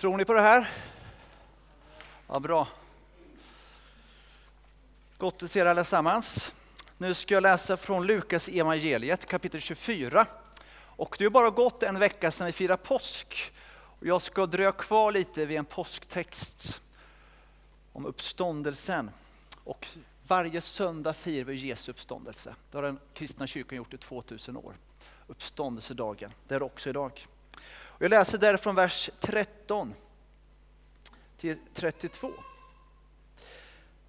Tror ni på det här? Ja, bra. Gott att se er allesammans. Nu ska jag läsa från Lukas evangeliet kapitel 24. Och det är bara gått en vecka sedan vi firar påsk. Och jag ska dröja kvar lite vid en påsktext om uppståndelsen. Och varje söndag firar vi Jesu uppståndelse. Det har den kristna kyrkan gjort i 2000 år. Uppståndelsedagen, det är det också idag. Jag läser därifrån vers 13 till 32.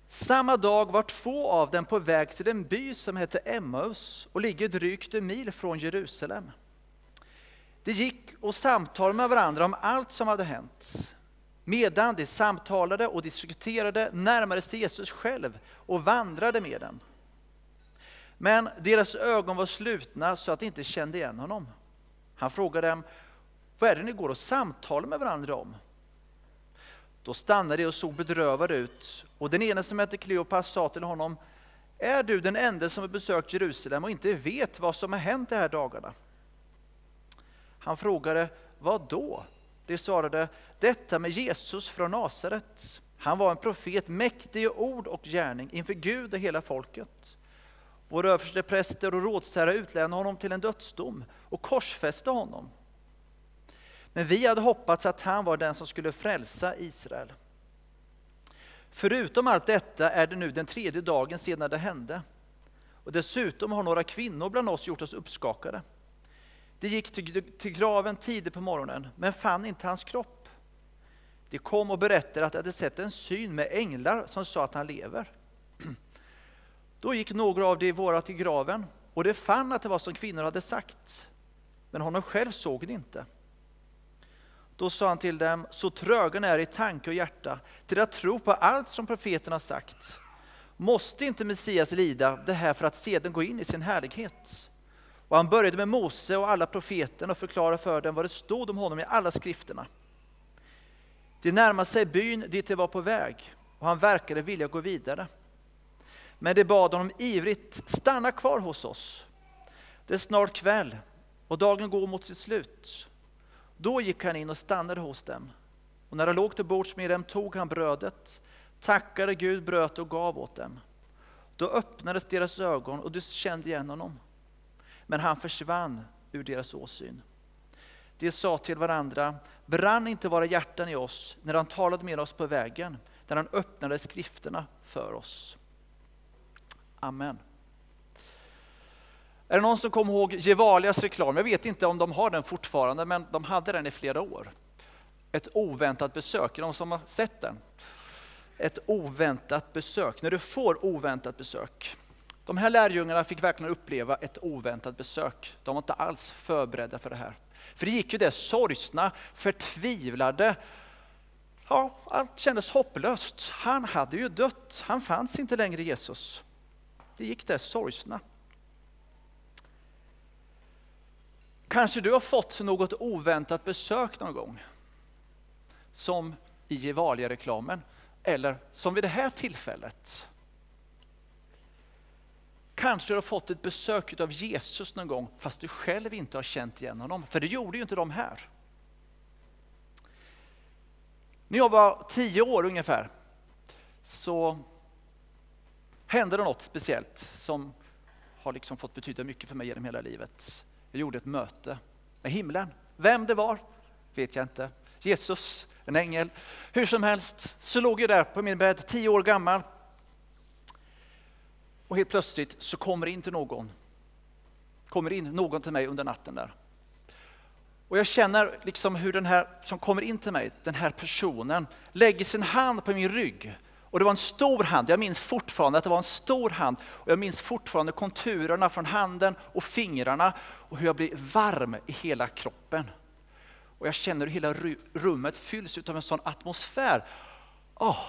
Samma dag var två av dem på väg till en by som hette Emmaus och ligger drygt en mil från Jerusalem. De gick och samtalade med varandra om allt som hade hänt. Medan de samtalade och diskuterade närmade sig Jesus själv och vandrade med dem. Men deras ögon var slutna så att de inte kände igen honom. Han frågade dem, vad är det ni går och samtalar med varandra om? Då stannade de och såg bedrövade ut, och den ene som hette Kleopas sa till honom, är du den enda som har besökt Jerusalem och inte vet vad som har hänt de här dagarna? Han frågade, vad då? De svarade, detta med Jesus från Nasaret. Han var en profet, mäktig i ord och gärning inför Gud och hela folket. Våra överstepräster och rådsherrar utlämnade honom till en dödsdom och korsfäste honom. Men vi hade hoppats att han var den som skulle frälsa Israel. Förutom allt detta är det nu den tredje dagen sedan det hände. Och dessutom har några kvinnor bland oss gjort oss uppskakade. De gick till graven tidigt på morgonen, men fann inte hans kropp. De kom och berättade att de hade sett en syn med änglar som sa att han lever. Då gick några av de våra till graven, och de fann att det var som kvinnor hade sagt, men honom själv såg de inte. Då sa han till dem, så tröga är i tanke och hjärta till att tro på allt som profeten har sagt. Måste inte Messias lida det här för att sedan gå in i sin härlighet? Och han började med Mose och alla profeterna och förklarade för dem vad det stod om honom i alla skrifterna. De närmade sig byn dit de var på väg och han verkade vilja gå vidare. Men de bad honom ivrigt, stanna kvar hos oss. Det är snart kväll och dagen går mot sitt slut. Då gick han in och stannade hos dem. Och när han låg till bords med dem tog han brödet, tackade Gud, bröt och gav åt dem. Då öppnades deras ögon och de kände igen honom. Men han försvann ur deras åsyn. De sa till varandra, brann inte våra hjärtan i oss när han talade med oss på vägen, när han öppnade skrifterna för oss. Amen. Är det någon som kommer ihåg Gevalias reklam? Jag vet inte om de har den fortfarande, men de hade den i flera år. Ett oväntat besök, är det någon som har sett den? Ett oväntat besök, när du får oväntat besök. De här lärjungarna fick verkligen uppleva ett oväntat besök. De var inte alls förberedda för det här. För det gick ju det sorgsna, förtvivlade, ja, allt kändes hopplöst. Han hade ju dött, han fanns inte längre Jesus. Det gick det sorgsna. Kanske du har fått något oväntat besök någon gång? Som i Gevalia-reklamen, eller som vid det här tillfället. Kanske du har fått ett besök av Jesus någon gång, fast du själv inte har känt igen honom. För det gjorde ju inte de här. När jag var tio år ungefär, så hände det något speciellt som har liksom fått betyda mycket för mig genom hela livet. Jag gjorde ett möte med himlen. Vem det var vet jag inte. Jesus, en ängel. Hur som helst så låg jag där på min bädd, tio år gammal. Och helt plötsligt så kommer in till någon. Kommer in någon till mig under natten där. Och jag känner liksom hur den här som kommer in till mig, den här personen, lägger sin hand på min rygg och det var en stor hand, jag minns fortfarande att det var en stor hand. Och jag minns fortfarande konturerna från handen och fingrarna och hur jag blir varm i hela kroppen. Och jag känner hur hela rummet fylls av en sån atmosfär. Oh,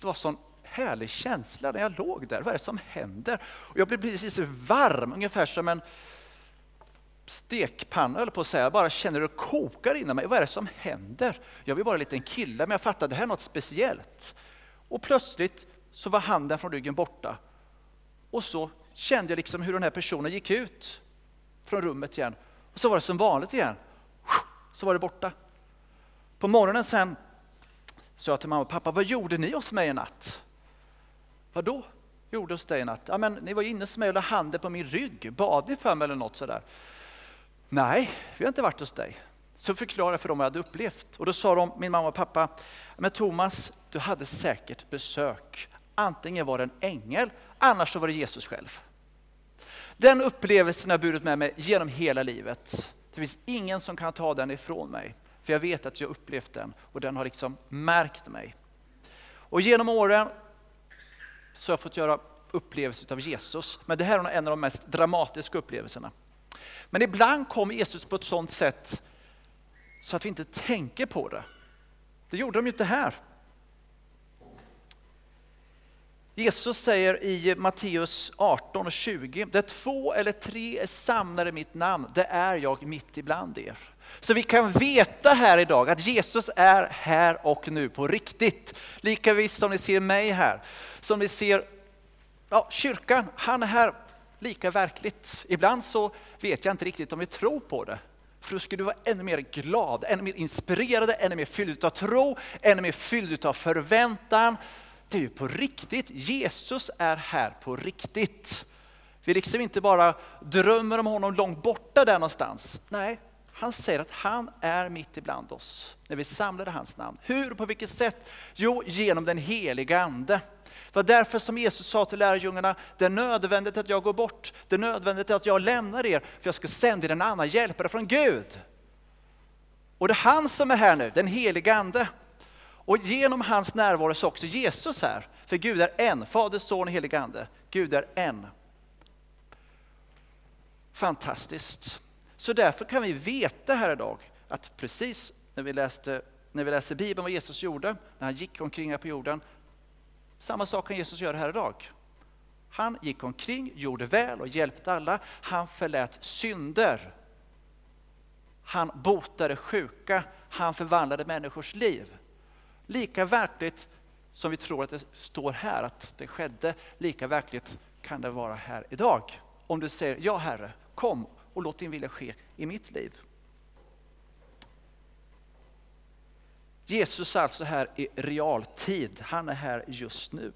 det var en sån härlig känsla när jag låg där. Vad är det som händer? Och jag blev precis varm, ungefär som en stekpanna eller på att säga. Jag bara känner hur det kokar inom mig. Vad är det som händer? Jag vill bara en liten kille, men jag fattade att det här är något speciellt. Och plötsligt så var handen från ryggen borta. Och så kände jag liksom hur den här personen gick ut från rummet igen. Och så var det som vanligt igen. Så var det borta. På morgonen sen sa jag till mamma och pappa, vad gjorde ni hos mig i natt? Vad då? Gjorde hos dig i natt? Ja, men ni var inne hos mig och la handen på min rygg. Bad ni för mig eller något sådär? Nej, vi har inte varit hos dig. Så förklarade jag för dem vad jag hade upplevt. Och då sa de, min mamma och pappa, men Thomas, du hade säkert besök. Antingen var det en ängel, annars så var det Jesus själv. Den upplevelsen har jag burit med mig genom hela livet. Det finns ingen som kan ta den ifrån mig. För jag vet att jag upplevt den och den har liksom märkt mig. Och genom åren så har jag fått göra upplevelser av Jesus. Men det här är en av de mest dramatiska upplevelserna. Men ibland kommer Jesus på ett sådant sätt så att vi inte tänker på det. Det gjorde de ju inte här. Jesus säger i Matteus 18 och 20, där två eller tre är samlade i mitt namn, det är jag mitt ibland er. Så vi kan veta här idag att Jesus är här och nu på riktigt. Lika visst som ni ser mig här, som ni ser ja, kyrkan, han är här lika verkligt. Ibland så vet jag inte riktigt om vi tror på det. För då skulle du vara ännu mer glad, ännu mer inspirerad, ännu mer fylld av tro, ännu mer fylld av förväntan. Det är ju på riktigt, Jesus är här på riktigt. Vi liksom inte bara drömmer om honom långt borta där någonstans. Nej, han säger att han är mitt ibland oss när vi samlar hans namn. Hur och på vilket sätt? Jo, genom den heliga Ande. Det var därför som Jesus sa till lärjungarna, det är nödvändigt att jag går bort, det är nödvändigt att jag lämnar er, för jag ska sända er en annan hjälpare från Gud. Och det är han som är här nu, den helige Ande. Och genom hans närvaro så är också Jesus här. För Gud är en, Fader, Son och Helige Ande. Gud är en. Fantastiskt. Så därför kan vi veta här idag att precis när vi, läste, när vi läser Bibeln vad Jesus gjorde, när han gick omkring här på jorden, samma sak kan Jesus göra här idag. Han gick omkring, gjorde väl och hjälpte alla. Han förlät synder. Han botade sjuka. Han förvandlade människors liv. Lika verkligt som vi tror att det står här att det skedde, lika verkligt kan det vara här idag. Om du säger, ja Herre, kom och låt din vilja ske i mitt liv. Jesus är alltså här i realtid, han är här just nu.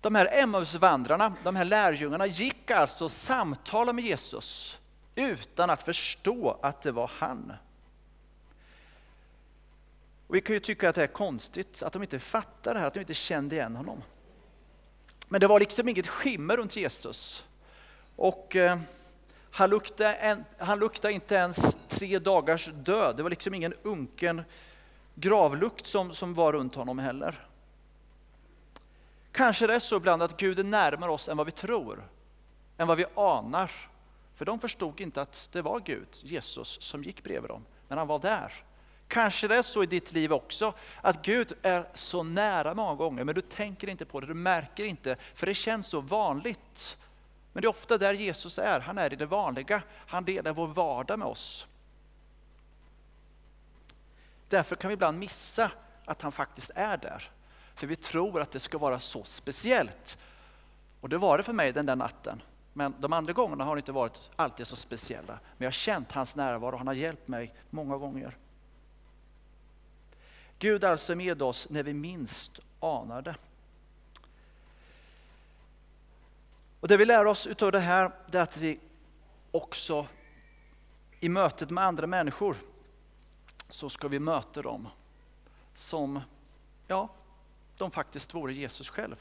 De här Emmausvandrarna, de här lärjungarna gick alltså och samtalade med Jesus utan att förstå att det var han. Och vi kan ju tycka att det är konstigt att de inte fattar det här, att de inte kände igen honom. Men det var liksom inget skimmer runt Jesus. Och eh, han, luktade en, han luktade inte ens tre dagars död. Det var liksom ingen unken gravlukt som, som var runt honom heller. Kanske det är så ibland att Gud är närmare oss än vad vi tror, än vad vi anar. För de förstod inte att det var Gud, Jesus, som gick bredvid dem, men han var där. Kanske det är så i ditt liv också, att Gud är så nära många gånger, men du tänker inte på det, du märker inte, för det känns så vanligt. Men det är ofta där Jesus är, han är i det vanliga, han delar vår vardag med oss. Därför kan vi ibland missa att han faktiskt är där. För vi tror att det ska vara så speciellt. Och det var det för mig den där natten. Men de andra gångerna har det inte varit alltid så speciella. Men jag har känt hans närvaro och han har hjälpt mig många gånger. Gud är alltså med oss när vi minst anar det. Och det vi lär oss utav det här, det är att vi också i mötet med andra människor så ska vi möta dem som, ja, de faktiskt vore Jesus själv.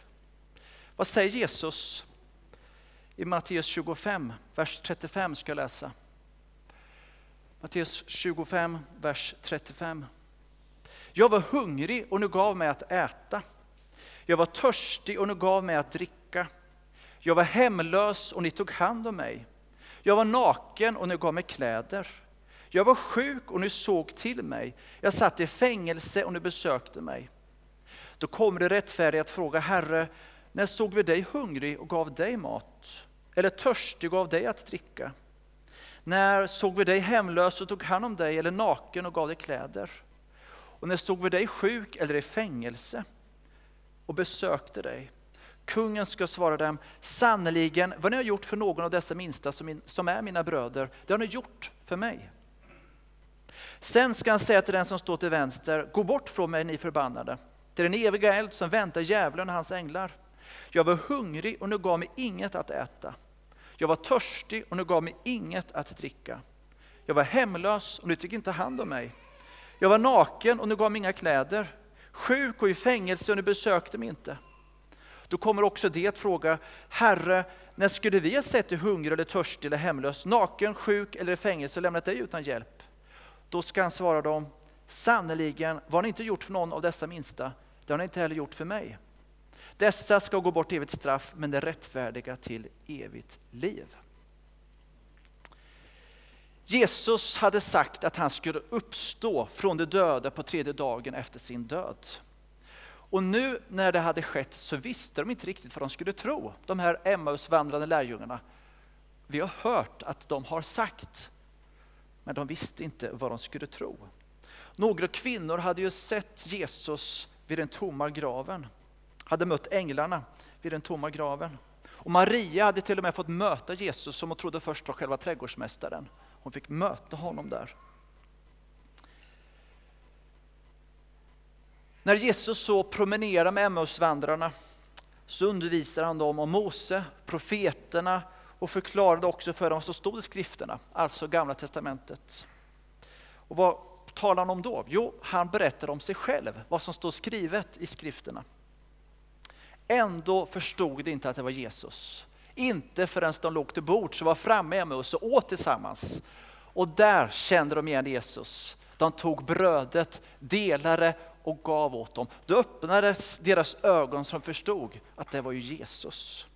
Vad säger Jesus i Matteus 25, vers 35 ska jag läsa. Matteus 25, vers 35. Jag var hungrig och nu gav mig att äta. Jag var törstig och nu gav mig att dricka. Jag var hemlös och ni tog hand om mig. Jag var naken och ni gav mig kläder. Jag var sjuk och ni såg till mig. Jag satt i fängelse och ni besökte mig. Då kommer det rättfärdiga att fråga, Herre, när såg vi dig hungrig och gav dig mat? Eller törstig och gav dig att dricka? När såg vi dig hemlös och tog hand om dig, eller naken och gav dig kläder? Och när såg vi dig sjuk eller i fängelse och besökte dig? Kungen ska svara dem, sannerligen vad ni har gjort för någon av dessa minsta som, är mina bröder, det har ni gjort för mig. Sen ska han säga till den som står till vänster, gå bort från mig ni förbannade, till den eviga eld som väntar djävulen och hans änglar. Jag var hungrig och nu gav mig inget att äta. Jag var törstig och nu gav mig inget att dricka. Jag var hemlös och nu tog inte hand om mig. Jag var naken och nu gav mig inga kläder. Sjuk och i fängelse och nu besökte mig inte. Då kommer också det att fråga, Herre, när skulle vi ha sett dig hungrig eller törstig eller hemlös, naken, sjuk eller i fängelse och lämnat dig utan hjälp? Då ska han svara dem, sannerligen var ni inte gjort för någon av dessa minsta, det har ni inte heller gjort för mig. Dessa ska gå bort till evigt straff, men det rättfärdiga till evigt liv. Jesus hade sagt att han skulle uppstå från de döda på tredje dagen efter sin död. Och nu när det hade skett så visste de inte riktigt vad de skulle tro, de här Emmausvandrande lärjungarna. Vi har hört att de har sagt, men de visste inte vad de skulle tro. Några kvinnor hade ju sett Jesus vid den tomma graven, hade mött änglarna vid den tomma graven. Och Maria hade till och med fått möta Jesus som hon trodde först var själva trädgårdsmästaren. Hon fick möta honom där. När Jesus så promenerar med Emmausvandrarna så undervisar han dem om Mose, profeterna och förklarade också för dem vad som stod i skrifterna, alltså Gamla Testamentet. Och vad talar han om då? Jo, han berättar om sig själv, vad som står skrivet i skrifterna. Ändå förstod de inte att det var Jesus. Inte förrän de låg till bords och var framme med oss och åt tillsammans. Och där kände de igen Jesus. De tog brödet, delade och gav åt dem. Då öppnades deras ögon som förstod att det var ju Jesus.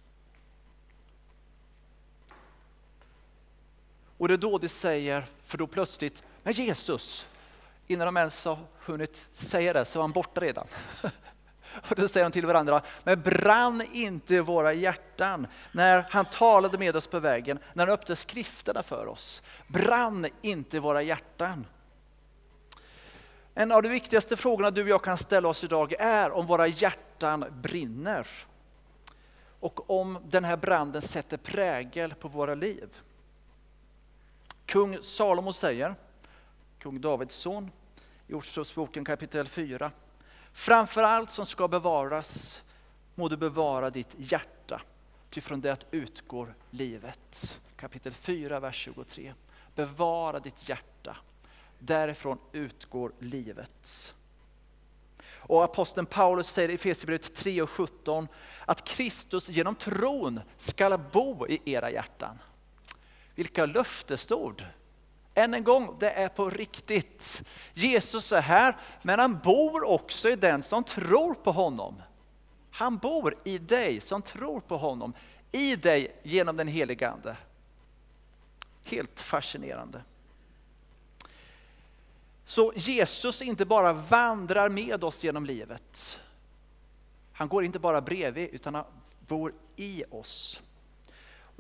Och det är då de säger, för då plötsligt, men Jesus, innan de ens har hunnit säga det så var han borta redan. Och då säger de till varandra, men brann inte våra hjärtan när han talade med oss på vägen, när han öppnade skrifterna för oss? Brann inte våra hjärtan? En av de viktigaste frågorna du och jag kan ställa oss idag är om våra hjärtan brinner. Och om den här branden sätter prägel på våra liv. Kung Salomo säger, kung Davids son, i Ordspråksboken kapitel 4. Framför allt som ska bevaras må du bevara ditt hjärta, ty från det utgår livet. Kapitel 4, vers 23. Bevara ditt hjärta, därifrån utgår livet. Och aposteln Paulus säger i Efesierbrevet 3 och 17 att Kristus genom tron skall bo i era hjärtan. Vilka löftesord! Än en gång, det är på riktigt. Jesus är här, men han bor också i den som tror på honom. Han bor i dig som tror på honom, i dig genom den helige Ande. Helt fascinerande. Så Jesus inte bara vandrar med oss genom livet. Han går inte bara bredvid, utan han bor i oss.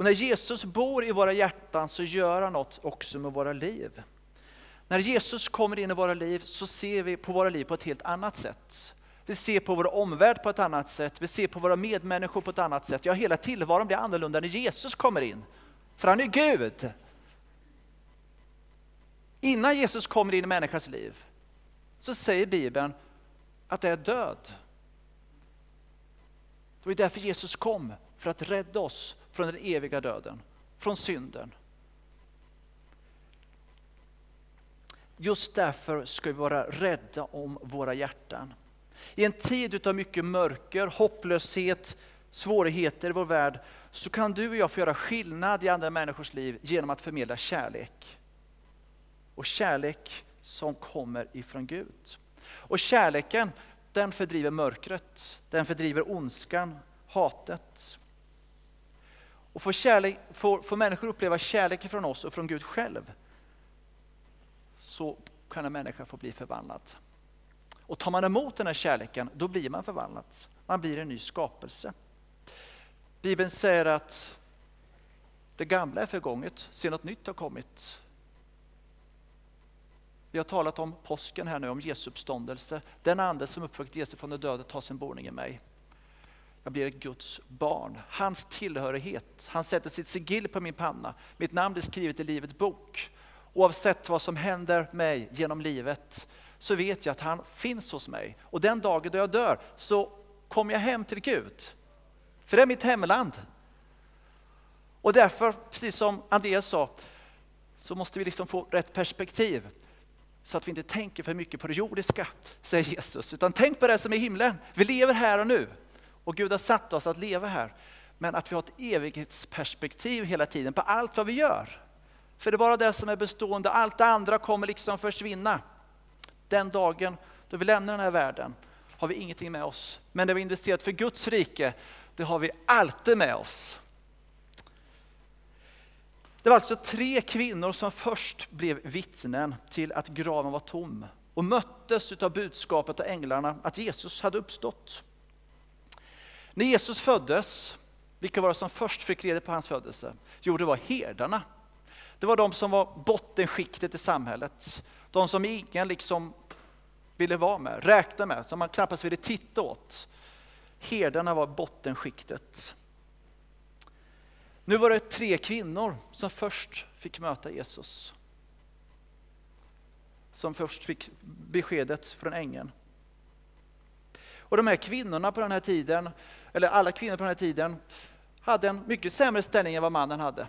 Och när Jesus bor i våra hjärtan så gör han något också med våra liv. När Jesus kommer in i våra liv så ser vi på våra liv på ett helt annat sätt. Vi ser på vår omvärld på ett annat sätt, vi ser på våra medmänniskor på ett annat sätt. Ja, hela tillvaron blir annorlunda när Jesus kommer in. För han är Gud. Innan Jesus kommer in i människans liv så säger Bibeln att det är död. Det var därför Jesus kom, för att rädda oss från den eviga döden, från synden. Just därför ska vi vara rädda om våra hjärtan. I en tid av mycket mörker, hopplöshet, svårigheter i vår värld så kan du och jag få göra skillnad i andra människors liv genom att förmedla kärlek. Och kärlek som kommer ifrån Gud. Och kärleken, den fördriver mörkret, den fördriver ondskan, hatet. Och får, kärlek, får, får människor uppleva kärlek från oss och från Gud själv, så kan en människa få bli förvandlad. Och tar man emot den här kärleken, då blir man förvandlad. Man blir en ny skapelse. Bibeln säger att det gamla är förgånget, se något nytt har kommit. Vi har talat om påsken här nu, om Jesu uppståndelse. Den ande som uppväckte Jesus från de döda tar sin boning i mig. Jag blir ett Guds barn. Hans tillhörighet, han sätter sitt sigill på min panna. Mitt namn är skrivet i Livets bok. oavsett vad som händer mig genom livet, så vet jag att han finns hos mig. Och den dagen då jag dör så kommer jag hem till Gud. För det är mitt hemland. Och därför, precis som Andreas sa, så måste vi liksom få rätt perspektiv. Så att vi inte tänker för mycket på det jordiska, säger Jesus. Utan tänk på det som är himlen. Vi lever här och nu. Och Gud har satt oss att leva här. Men att vi har ett evighetsperspektiv hela tiden på allt vad vi gör. För det är bara det som är bestående, allt det andra kommer liksom försvinna. Den dagen då vi lämnar den här världen har vi ingenting med oss. Men det vi investerat för Guds rike, det har vi alltid med oss. Det var alltså tre kvinnor som först blev vittnen till att graven var tom och möttes av budskapet av änglarna att Jesus hade uppstått. När Jesus föddes, vilka var det som först fick reda på hans födelse? Jo, det var herdarna. Det var de som var bottenskiktet i samhället. De som ingen liksom ville vara med, räkna med, som man knappast ville titta åt. Herdarna var bottenskiktet. Nu var det tre kvinnor som först fick möta Jesus. Som först fick beskedet från ängeln. Och de här kvinnorna på den här tiden, eller alla kvinnor på den här tiden, hade en mycket sämre ställning än vad mannen hade.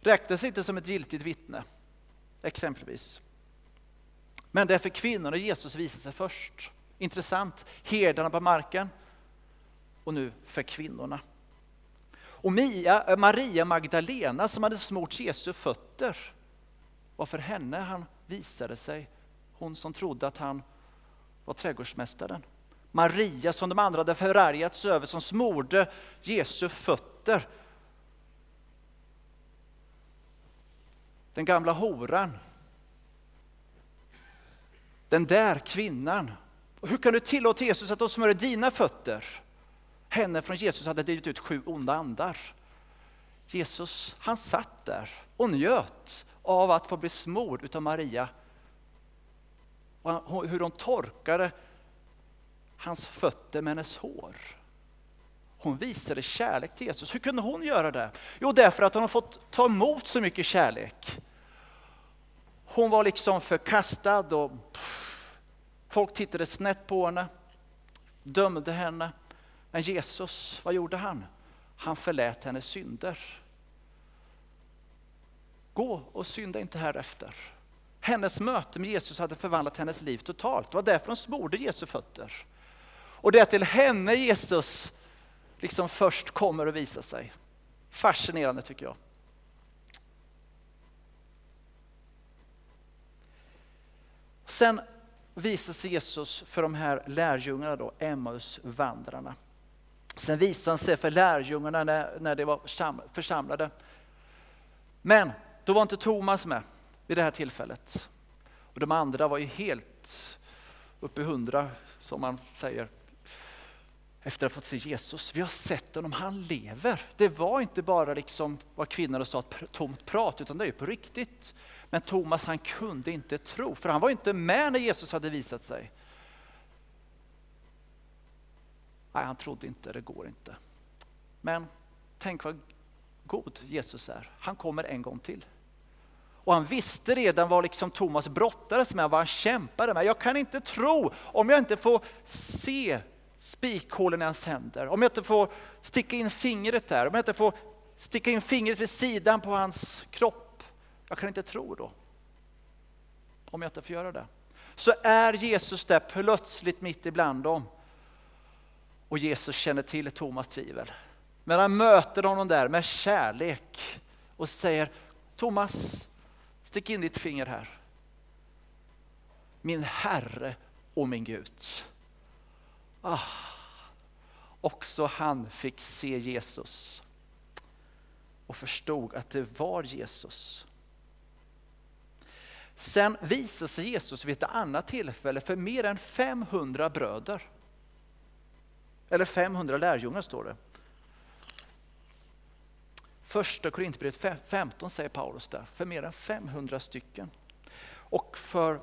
Räknades inte som ett giltigt vittne, exempelvis. Men det är för kvinnorna Jesus visar sig först. Intressant. Herdarna på marken och nu för kvinnorna. Och Mia, eh, Maria Magdalena som hade smort Jesu fötter, var för henne han visade sig, hon som trodde att han var trädgårdsmästaren. Maria som de andra hade förargats över, som smorde Jesu fötter. Den gamla horan. Den där kvinnan. Hur kan du tillåta Jesus att de smörjer dina fötter? henne från Jesus hade drivit ut sju onda andar. Jesus, han satt där och njöt av att få bli smord utav Maria. Och hur hon torkade hans fötter med hennes hår. Hon visade kärlek till Jesus. Hur kunde hon göra det? Jo, därför att hon har fått ta emot så mycket kärlek. Hon var liksom förkastad och folk tittade snett på henne, dömde henne. Men Jesus, vad gjorde han? Han förlät hennes synder. Gå och synda inte härefter. Hennes möte med Jesus hade förvandlat hennes liv totalt. Det var därför hon smorde Jesu fötter. Och det är till henne Jesus liksom först kommer att visa sig. Fascinerande tycker jag. Sen visar sig Jesus för de här lärjungarna, då, Emmaus-vandrarna. Sen visade han sig för lärjungarna när, när de var församlade. Men då var inte Thomas med vid det här tillfället. Och de andra var ju helt uppe i hundra, som man säger, efter att ha fått se Jesus. Vi har sett honom, han lever. Det var inte bara liksom vad kvinnorna sa, ett tomt prat, utan det är ju på riktigt. Men Thomas han kunde inte tro, för han var inte med när Jesus hade visat sig. Nej, han trodde inte, det går inte. Men tänk vad god Jesus är. Han kommer en gång till. Och han visste redan vad liksom Thomas brottades med, vad han kämpade med. Jag kan inte tro om jag inte får se spikhålen i hans händer, om jag inte får sticka in fingret där, om jag inte får sticka in fingret vid sidan på hans kropp. Jag kan inte tro då, om jag inte får göra det. Så är Jesus där plötsligt mitt ibland dem och Jesus känner till Thomas tvivel. Men han möter honom där med kärlek och säger Thomas, stick in ditt finger här. Min Herre och min Gud. Ah, också han fick se Jesus och förstod att det var Jesus. Sen visade sig Jesus vid ett annat tillfälle för mer än 500 bröder. Eller 500 lärjungar står det. Första Korintierbrevet 15 säger Paulus där, för mer än 500 stycken. Och för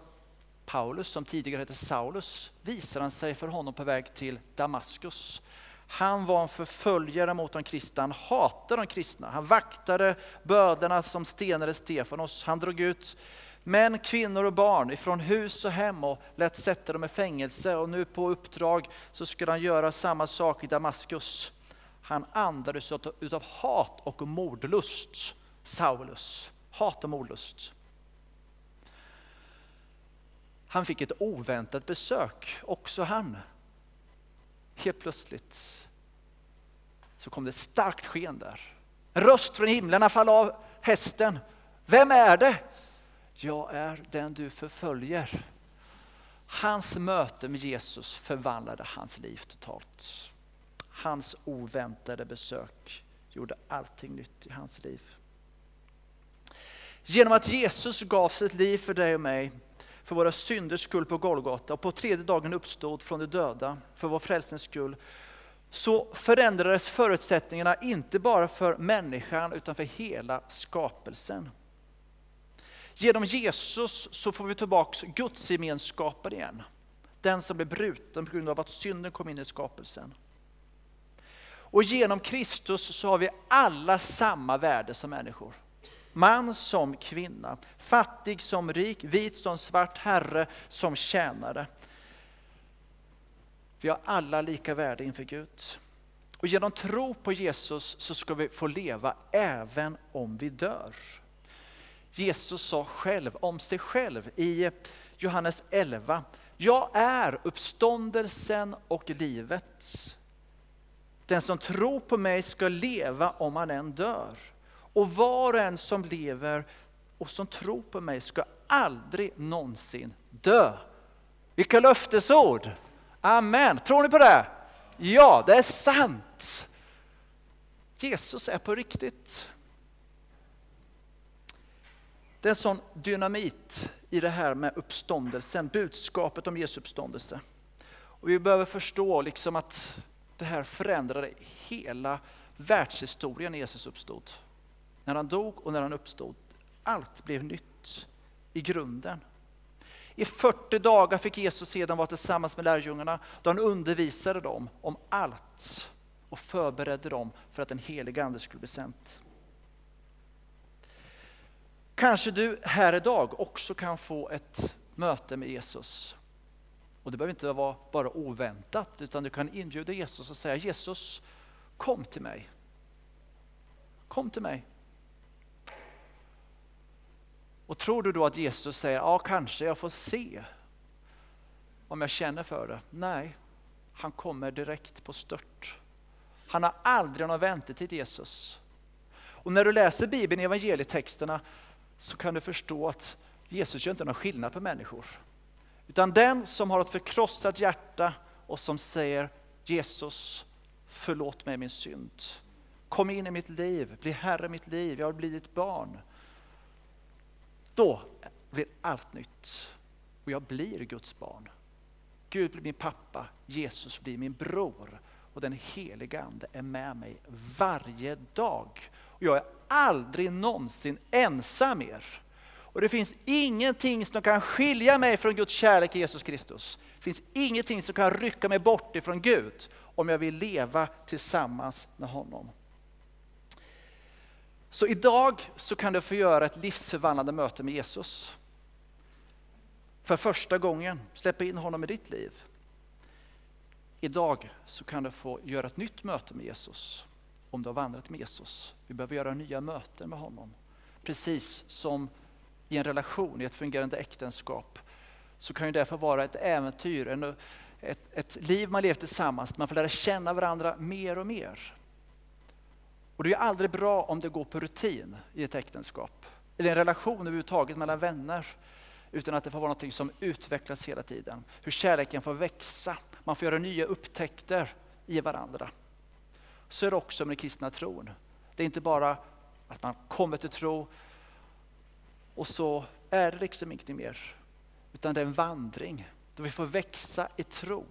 Paulus, som tidigare hette Saulus, visar han sig för honom på väg till Damaskus. Han var en förföljare mot de kristna, han hatade de kristna. Han vaktade bödlarna som stenade Stefanos. Han drog ut män, kvinnor och barn ifrån hus och hem och lät sätta dem i fängelse. Och nu på uppdrag så skulle han göra samma sak i Damaskus. Han andades utav hat och mordlust, Saulus. Hat och mordlust. Han fick ett oväntat besök, också han. Helt plötsligt så kom det ett starkt sken där. En röst från himlen, han föll av hästen. Vem är det? Jag är den du förföljer. Hans möte med Jesus förvandlade hans liv totalt. Hans oväntade besök gjorde allting nytt i hans liv. Genom att Jesus gav sitt liv för dig och mig, för våra synders skull på Golgata och på tredje dagen uppstod från de döda för vår frälsnings skull, så förändrades förutsättningarna inte bara för människan utan för hela skapelsen. Genom Jesus så får vi tillbaka Guds gemenskapen igen. Den som blev bruten på grund av att synden kom in i skapelsen. Och genom Kristus så har vi alla samma värde som människor. Man som kvinna, fattig som rik, vit som svart, herre som tjänare. Vi har alla lika värde inför Gud. Och genom tro på Jesus så ska vi få leva även om vi dör. Jesus sa själv om sig själv i Johannes 11. Jag är uppståndelsen och livet. Den som tror på mig ska leva om han än dör. Och var och en som lever och som tror på mig ska aldrig någonsin dö. Vilka löftesord! Amen. Tror ni på det? Ja, det är sant. Jesus är på riktigt. Det är en sån dynamit i det här med uppståndelsen, budskapet om Jesu uppståndelse. Och vi behöver förstå liksom att det här förändrade hela världshistorien när Jesus uppstod. När han dog och när han uppstod. Allt blev nytt i grunden. I 40 dagar fick Jesus sedan vara tillsammans med lärjungarna då han undervisade dem om allt och förberedde dem för att den helige Ande skulle bli sänd. Kanske du här idag också kan få ett möte med Jesus. Och det behöver inte vara bara oväntat, utan du kan inbjuda Jesus och säga Jesus, kom till mig. Kom till mig. Och tror du då att Jesus säger, ja kanske jag får se om jag känner för det? Nej, han kommer direkt på stört. Han har aldrig någon väntetid Jesus. Och när du läser Bibeln, evangelietexterna, så kan du förstå att Jesus gör inte någon skillnad på människor. Utan den som har ett förkrossat hjärta och som säger Jesus, förlåt mig min synd. Kom in i mitt liv, bli Herre i mitt liv, jag har blivit ditt barn. Då blir allt nytt och jag blir Guds barn. Gud blir min pappa, Jesus blir min bror och den heliga Ande är med mig varje dag. Och jag är aldrig någonsin ensam mer. Och det finns ingenting som kan skilja mig från Guds kärlek i Jesus Kristus. Det finns ingenting som kan rycka mig bort ifrån Gud om jag vill leva tillsammans med honom. Så idag så kan du få göra ett livsförvandlande möte med Jesus. För första gången, släppa in honom i ditt liv. Idag så kan du få göra ett nytt möte med Jesus, om du har vandrat med Jesus. Vi behöver göra nya möten med honom. Precis som i en relation, i ett fungerande äktenskap, så kan ju det få vara ett äventyr, ett, ett liv man lever tillsammans, man får lära känna varandra mer och mer. Och det är aldrig bra om det går på rutin i ett äktenskap, eller en relation överhuvudtaget mellan vänner, utan att det får vara något som utvecklas hela tiden. Hur kärleken får växa, man får göra nya upptäckter i varandra. Så är det också med den kristna tron. Det är inte bara att man kommer till tro och så är det liksom ingenting mer. Utan det är en vandring då vi får växa i tro.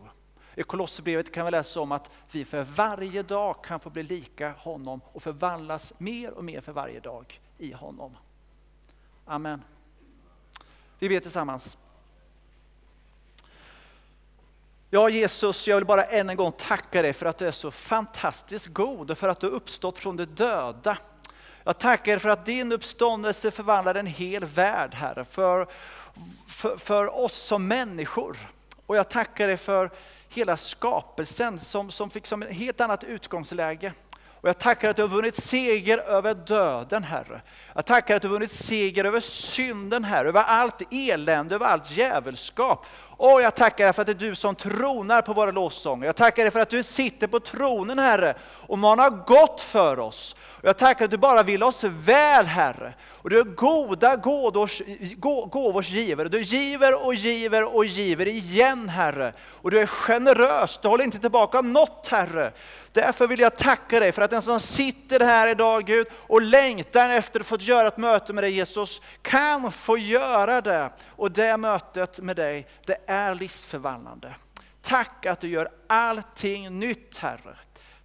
I Kolosserbrevet kan vi läsa om att vi för varje dag kan få bli lika honom och förvandlas mer och mer för varje dag i honom. Amen. Vi ber tillsammans. Ja Jesus, jag vill bara än en gång tacka dig för att du är så fantastiskt god och för att du uppstått från de döda. Jag tackar dig för att din uppståndelse förvandlar en hel värld, Herre, för, för, för oss som människor. Och jag tackar dig för hela skapelsen som, som fick som ett helt annat utgångsläge. Och jag tackar att du har vunnit seger över döden, Herre. Jag tackar att du har vunnit seger över synden, Herre, över allt elände, över allt djävulskap. Och jag tackar dig för att det är du som tronar på våra lovsånger. Jag tackar dig för att du sitter på tronen, Herre, och manar gott för oss. Och jag tackar att du bara vill oss väl, Herre. Och du är goda gåvors, gåvors givare. Du giver och giver och giver igen, Herre. Och du är generös, du håller inte tillbaka något, Herre. Därför vill jag tacka dig för att den som sitter här idag, Gud, och längtar efter att få göra ett möte med dig, Jesus, kan få göra det. Och det mötet med dig, det är livsförvandlande. Tack att du gör allting nytt, Herre.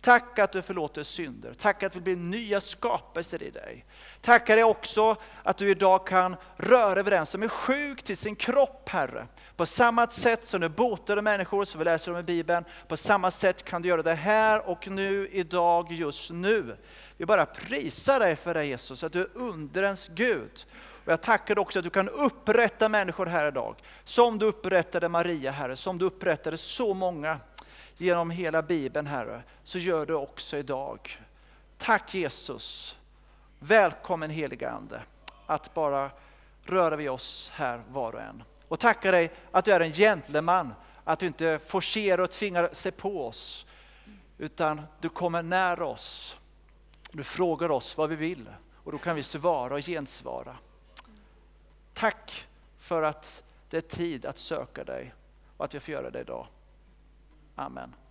Tack att du förlåter synder. Tack att vi blir nya skapelser i dig. Tackar dig också att du idag kan röra över den som är sjuk till sin kropp, Herre. På samma sätt som du botade människor, som vi läser om i Bibeln, på samma sätt kan du göra det här och nu, idag, just nu. Vi bara prisar dig för det Jesus, att du är undrens Gud. Och jag tackar dig också att du kan upprätta människor här idag, som du upprättade Maria, Herre, som du upprättade så många genom hela Bibeln, Herre, så gör du också idag. Tack Jesus. Välkommen helige Ande, att bara röra vid oss här var och en. Och tackar dig att du är en gentleman, att du inte forcerar och tvingar sig på oss, utan du kommer nära oss. Du frågar oss vad vi vill och då kan vi svara och gensvara. Tack för att det är tid att söka dig och att vi får göra det idag. Amen.